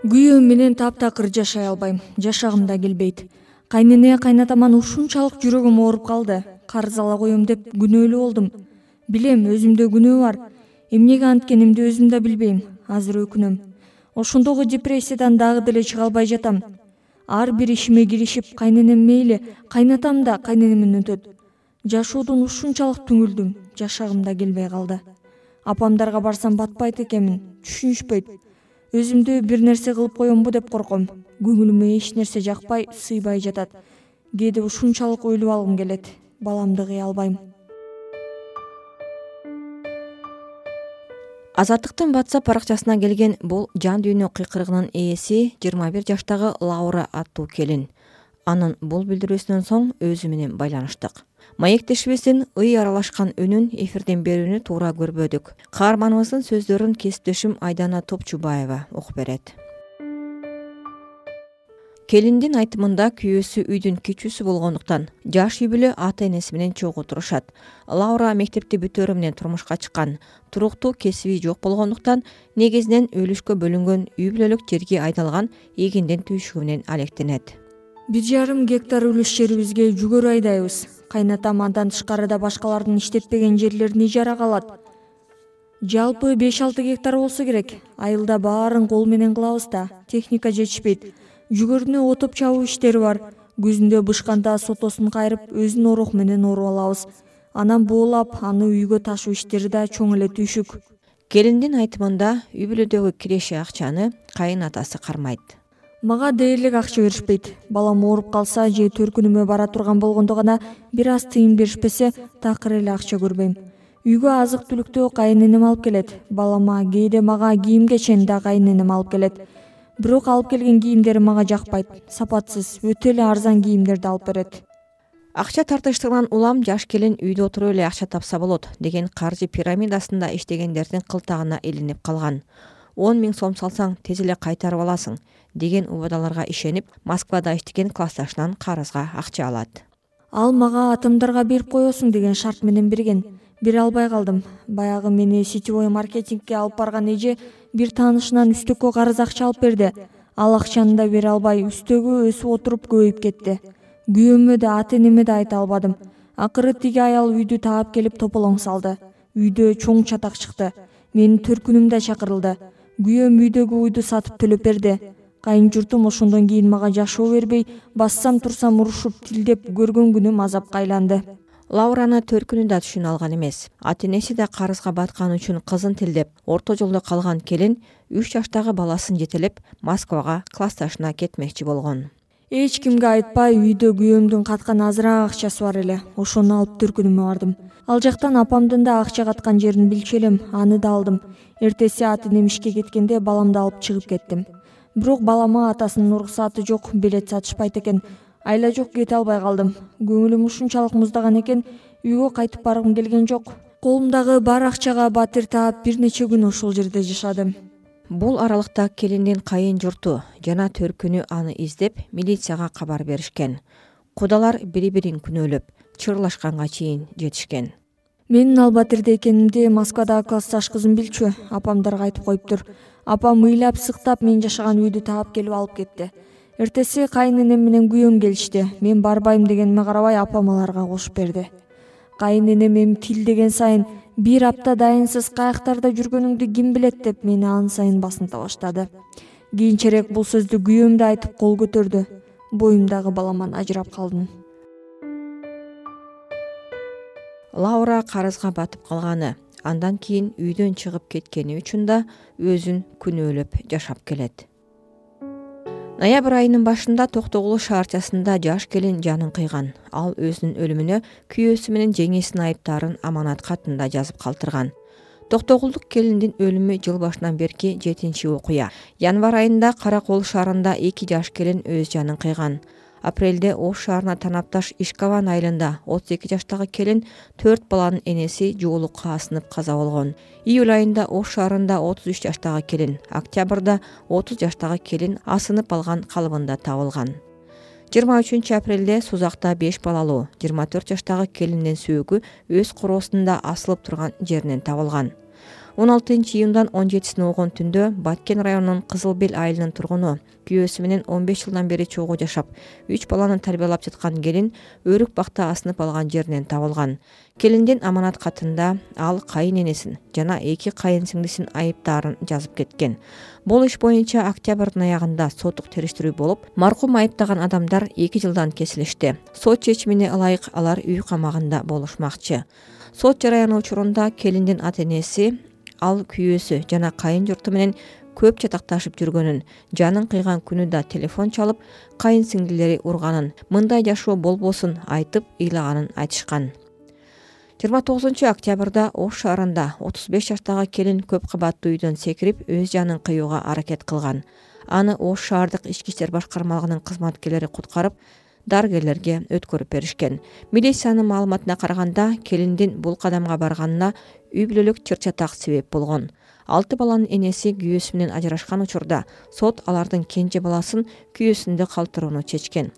күйөөм менен таптакыр жашай албайм жашагым да келбейт. Кайнене кайнатаман ушунчалык жүрөгүм ооруп калды. Карыз ала коем деп күнөөлүү болдум. Билем өзүмдө күнөө бар. Эмнеге анткенимди өзүм да билбейм азыр өкүнөм ошондогу депрессиядан дагы деле чыга албай жатам. Ар бир ишиме киришип кайненем мейли кайнатам да кайненемден өтөт. Жашоодон ушунчалык түңүлдүм жашагым да келбей калды. Апамдарга барсам батпайт экенмин түшүнүшпөйт өзүмдү бир нерсе кылып коембу деп корком. Көңүлүмө эч нерсе жакпай сыйбай жатат. Кээде ушунчалык өлүп алгым келет. Баламды кыя албайм азаттыктын ватсап баракчасына келген бул жан дүйнө кыйкырыгынын ээси жыйырма бир жаштагы лаура аттуу келин анын бул билдирүүсүнөн соң өзү менен байланыштык. Маектешибиздин ый аралашкан үнүн эфирден берүүнү туура көрбөдүк. Каарманыбыздын сөздөрүн кесиптешим айдана топчубаева угуп берет. Келиндин айтымында күйөөсү үйдүн кичүүсү болгондуктан жаш үй бүлө ата энеси менен чогуу турушат лаура мектепти бүтөөрү менен турмушка чыккан туруктуу кесиби жок болгондуктан негизинен өлүшкө бөлүнгөн үй бүлөлүк жерге айдалган эгиндин түйшүгү менен алектенет бир жарым гектар үлүш жерибизге жүгөрү айдайбыз. Кайнатам андан тышкарыда башкалардын иштетпеген жерлерин ижарага алат жалпы беш алты гектар болсо керек. Айылда баарын кол менен кылабыз да техника жетишпейт. Жүгөрүнө отоп чабуу иштери бар. Күзүндө бышканда сотосун кайрып өзүнүн ороху менен оруп алабыз. Анан буулап аны үйгө ташуу иштери да чоң эле түйшүк келиндин айтымында үй бүлөдөгү киреше акчаны кайын атасы кармайт мага дээрлик акча беришпейт. Балам ооруп калса же төркүнүмө бара турган болгондо гана бир аз тыйын беришпесе такыр эле акча көрбөйм. Үйгө азык түлүктү кайненем алып келет. Балама кээде мага кийим кечени да кайненем алып келет. Бирок алып келген кийимдери мага жакпайт. Сапатсыз өтө эле арзан кийимдерди алып берет. Акча тартыштыгынан улам жаш келин үйдө отуруп эле акча тапса болот деген каржы пирамидасында иштегендердин кылтагына илинип калган он миң сом салсаң тез эле кайтарып аласың деген убадаларга ишенип москвада иштеген классташынан карызга акча алат. Ал мага атымдарга берип коесуң деген шарт менен берген. Бере албай калдым. Баягы мени сетевой маркетингке алып барган эже бир таанышынан үстөккө карыз акча алып берди. Ал акчаны да бере албай үстөгү өсүп отуруп көбөйүп кетти. Күйөөмө да ата энеме да айта албадым. Акыры тиги аял үйдү таап келип тополоң салды. Үйдө чоң чатак чыкты. Менин төркүнүм да чакырылды күйөөм үйдөгү уйду сатып төлөп берди. Кайын журтум ошондон кийин мага жашоо бербей бассам турсам урушуп тилдеп көргөн күнүм азапка айланды. Лаураны төркүнү да түшүнө алган эмес. Ата энеси да карызга батканы үчүн кызын тилдеп орто жолдо калган келин үч жаштагы баласын жетелеп москвага классташына кетмекчи болгон. Эч кимге айтпай үйдө күйөөмдүн каткан азыраак акчасы бар эле. Ошону алып төркүнүмө бардым. Ал жактан апамдын да акча каткан жерин билчү элем аны да алдым эртеси ата энем ишке кеткенде баламды алып чыгып кеттим. Бирок балама атасынын уруксааты жок билет сатышпайт экен. Айла жок кете албай калдым. Көңүлүм ушунчалык муздаган экен. Үйгө кайтып баргым келген жок. Колумдагы бар акчага батир таап бир нече күн ошол жерде жашадым. Бул аралыкта келиндин кайын журту жана төркүнү аны издеп милицияга кабар беришкен. Кудалар бири бирин күнөөлөп чырлашканга чейин жетишкен менин ал батирде экенимди москвадагы классташ кызым билчү апамдарга айтып коюптур апам ыйлап сыктап мен жашаган үйдү таап келип алып кетти. Эртеси кайын менен күйөөм келишти. Мен барбайм дегениме карабай апам аларга кошуп берди. Кайын энем эми тилдеген сайын бир апта дайынсыз каяктарда жүргөнүңдү ким билет деп мени ан сайын басынта баштады кийинчерээк бул сөздү күйөөм да айтып кол көтөрдү. Боюмдагы баламан ажырап калдым лаура карызга батып калганы. Андан кийин үйдөн чыгып кеткени үчүн да өзүн күнөөлөп жашап келет. Ноябрь айынын башында токтогул шаарчасында жаш келин жанын кыйган. Ал өзүнүн өлүмүнө күйөөсү менен жеңесинин айыптаарын аманат катында жазып калтырган. Токтогулдук келиндин өлүмү жыл башынан берки жетинчи окуя. Январь айында кара кол шаарында эки жаш келин өз жанын кыйган апрелде ош шаарына танапташ ишкаван айылында отуз эки жаштагы келин төрт баланын энеси жоолукка асынып каза болгон. Июль айында ош шаарында отуз үч жаштагы келин октябрда отуз жаштагы келин асынып алган калыбында табылган. Жыйырма үчүнчү апрелде сузакта беш балалуу жыйырма төрт жаштагы келиндин сөөгү өз короосунда асылып турган жеринен табылган он алтынчы июндан он жетисине болгон түндө баткен районунун кызыл бел айылынын тургуну күйөөсү менен он беш жылдан бери чогуу жашап үч баланы тарбиялап жаткан келин өрүк бакта асынып алган жеринен табылган. Келиндин аманат катында ал кайын энесин жана эки кайын сиңдисин айыптаарын жазып кеткен. Бул иш боюнча октябрдын аягында соттук териштирүү болуп маркум айыптаган адамдар эки жылдан кесилишти. Сот чечимине ылайык алар үй камагында болушмакчы. Сот жараяны учурунда келиндин ата энеси ал күйөөсү жана кайын журту менен көп чатакташып жүргөнүн жанын кыйган күнү да телефон чалып кайын сиңдилери урганын мындай жашоо болбосун айтып ыйлаганын айтышкан. Жыйырма тогузунчу октябрда ош шаарында отуз беш жаштагы келин көп кабаттуу үйдөн секирип өз жанын кыюуга аракет кылган. Аны ош шаардык ички иштер башкармалыгынын кызматкерлери куткарып дарыгерлерге өткөрүп беришкен. Милициянын маалыматына караганда келиндин бул кадамга барганына үй бүлөлүк чыр чатак себеп болгон. Алты баланын энеси күйөөсү менен ажырашкан учурда сот алардын кенже баласын күйөөсүндө калтырууну чечкен.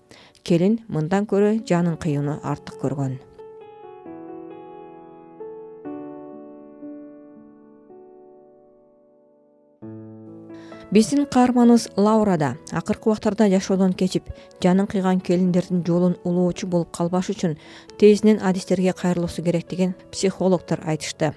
Келин мындан көрө жанын кыюуну артык көргөн биздин каарманыбыз лаура да акыркы убактарда жашоодон кечип жанын кыйган келиндердин жолун улоочу болуп калбаш үчүн тезинен адистерге кайрылуусу керектигин психологдор айтышты.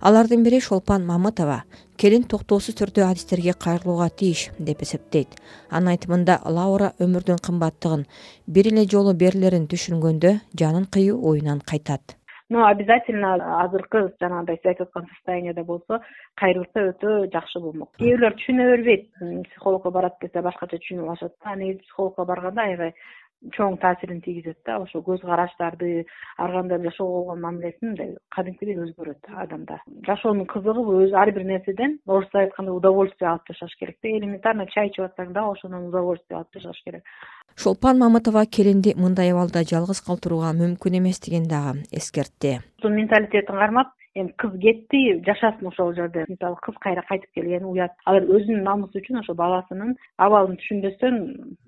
Алардын бири шолпан мамытова келин токтоосуз түрдө адистерге кайрылууга тийиш деп эсептейт. Анын айтымында лаура өмүрдүн кымбаттыгын бир эле жолу берилерин түшүнгөндө жанын кыюу оюнан кайтат но обязательно азыркы жанагындай сиз айтып аткан состояниеде болсо кайрылса өтө жакшы болмок. Кээ бирлер түшүнө бербейт. Психологко барат десе башкача түшүнүп алышат. Да негизи психологко барганда аябай чоң таасирин тийгизет да. Ошо көз караштарды ар кандай жашоого болгон мамилесин мындай кадимкидей өзгөрөт адамда жашоонун кызыгы бул өзү ар бир нерседен орусча айтканда удовольствие алып жашаш керек да. Элементарно чай ичип атсаң дагы ошондон удовольствие алып жашаш керек. Шолпан мамытова келинди мындай абалда жалгыз калтырууга мүмкүн эместигин дагы эскертти. Менталитетин кармап эми кыз кетти жашасын ошол жерде. Мисалы кыз кайра кайтып келгени уят. Алар өзүнүн намысы үчүн ошо баласынын абалын түшүнбөстөн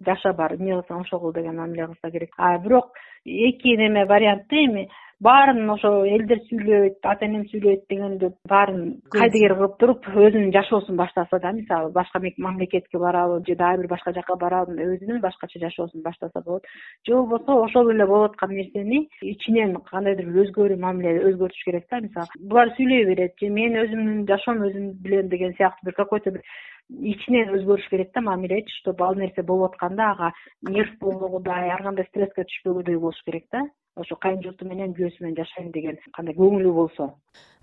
жаша барып эмне кылсаң ошол кыл деген мамиле кылса керек. А бирок эки неме вариантты эми баарын ошо элдер сүйлөйт ата энем сүйлөйт дегенде баарын кайдыгер кылып туруп өзүнүн жашоосун баштаса да мисалы башка мамлекетке барабы же дагы бир башка жака барабы өзүнүн башкача жашоосун баштаса болот. Же болбосо ошол эле болуп аткан нерсени ичинен кандайдыр бир өзгөрүү мамиле өзгөртүш керек да мисалы булар сүйлөй берет же мен өзүмдүн жашоом өзүм билем деген сыяктуу бир какой то бир ичинен өзгөрүш керек да мамилечи чтобы ал нерсе болуп атканда ага нерв болбогудай ар кандай стресске түшпөгүдөй болуш керек да ошо кайын журту менен күйөөсү менен жашайм деген кандай көңүлү болсо.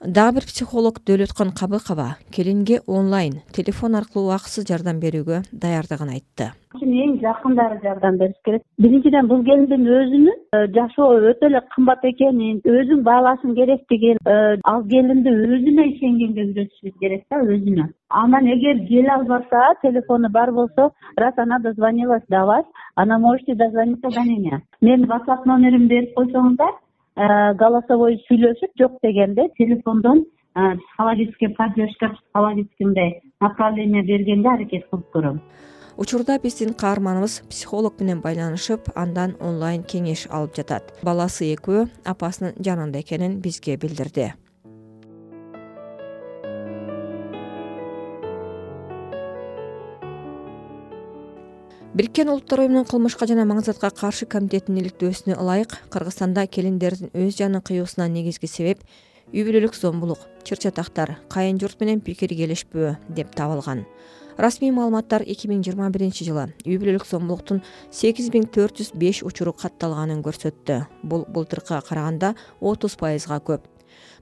Дагы бир психолог дөөлөткөн кабыкова келинге онлайн телефон аркылуу убакытсыз жардам берүүгө даярдыгын айтты эң жакындары жардам бериш керек. Биринчиден бул келиндин өзүнүн э, жашоо өтө эле кымбат экенин өзүң баалашың керектигин э, ал келинди өзүнө ишенгенге үйрөтүшүбүз керек да өзүнө. Анан эгер келе албаса телефону бар болсо раз она дозвонилась до вас она можете дозвониться до меня. Менин whatsapp номеримди берип койсоңуздар э, голосовой сүйлөшүп жок дегенде телефондон психологический поддержка психологический мындай направление бергенге аракет кылып көрөм учурда биздин каарманыбыз психолог менен байланышып андан онлайн кеңеш алып жатат. Баласы экөө апасынын жанында экенин бизге билдирди. Бириккен улуттар оюнунун кылмышка жана маңзатка каршы комитетинин иликтөөсүнө ылайык кыргызстанда келиндердин өз жанын кыюусуна негизги себеп үй бүлөлүк зомбулук чыр чатактар кайын журт менен пикир келишпөө деп табылган. Расмий маалыматтар эки миң жыйырма биринчи жылы үй бүлөлүк зомбулуктун сегиз миң төрт жүз беш учуру катталганын көрсөттү. Бул былтыркыга караганда отуз пайызга көп.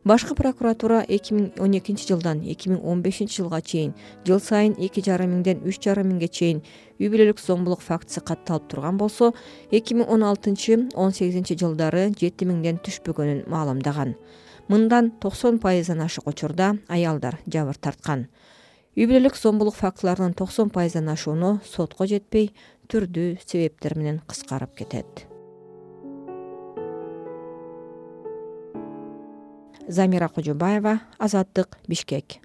Башкы прокуратура эки миң он экинчи жылдан эки миң он бешинчи жылга чейин жыл сайын эки жарым миңден үч жарым миңге чейин үй бүлөлүк зомбулук фактысы катталып турган болсо эки миң он алтынчы он сегизинчи жылдары жети миңден түшпөгөнүн маалымдаган мындан токсон пайыздан ашык учурда аялдар жабыр тарткан. Үй бүлөлүк зомбулук фактыларынын токсон пайыздан ашууну сотко жетпей түрдүү себептер менен кыскарып кетет. Замира кожобаева азаттык бишкек